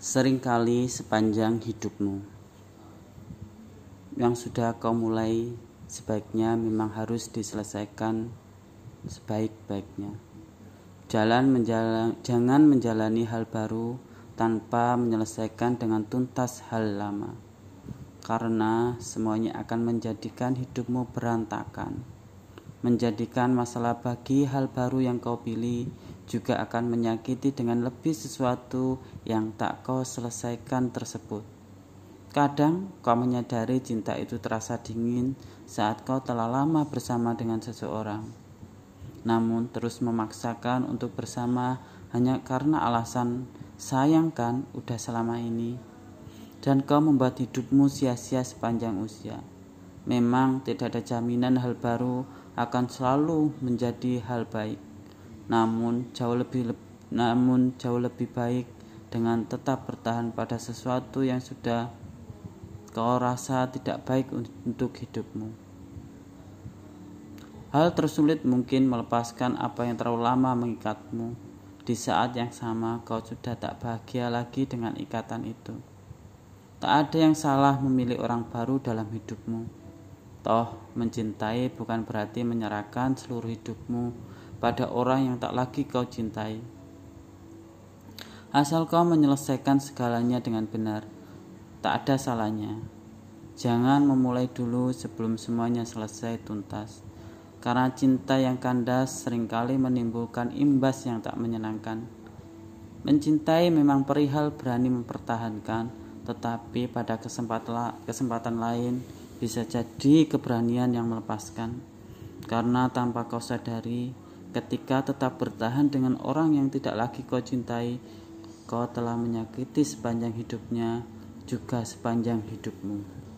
Seringkali sepanjang hidupmu yang sudah kau mulai sebaiknya memang harus diselesaikan sebaik-baiknya. Jalan menjalan, jangan menjalani hal baru tanpa menyelesaikan dengan tuntas hal lama. Karena semuanya akan menjadikan hidupmu berantakan. Menjadikan masalah bagi hal baru yang kau pilih juga akan menyakiti dengan lebih sesuatu yang tak kau selesaikan tersebut. Kadang kau menyadari cinta itu terasa dingin saat kau telah lama bersama dengan seseorang. Namun terus memaksakan untuk bersama hanya karena alasan sayangkan udah selama ini. Dan kau membuat hidupmu sia-sia sepanjang usia. Memang tidak ada jaminan hal baru akan selalu menjadi hal baik namun jauh lebih namun jauh lebih baik dengan tetap bertahan pada sesuatu yang sudah kau rasa tidak baik untuk hidupmu. Hal tersulit mungkin melepaskan apa yang terlalu lama mengikatmu. Di saat yang sama kau sudah tak bahagia lagi dengan ikatan itu. Tak ada yang salah memilih orang baru dalam hidupmu. Toh, mencintai bukan berarti menyerahkan seluruh hidupmu pada orang yang tak lagi kau cintai. Asal kau menyelesaikan segalanya dengan benar, tak ada salahnya. Jangan memulai dulu sebelum semuanya selesai tuntas. Karena cinta yang kandas sering kali menimbulkan imbas yang tak menyenangkan. Mencintai memang perihal berani mempertahankan, tetapi pada kesempatan, kesempatan lain bisa jadi keberanian yang melepaskan. Karena tanpa kau sadari, Ketika tetap bertahan dengan orang yang tidak lagi kau cintai, kau telah menyakiti sepanjang hidupnya, juga sepanjang hidupmu.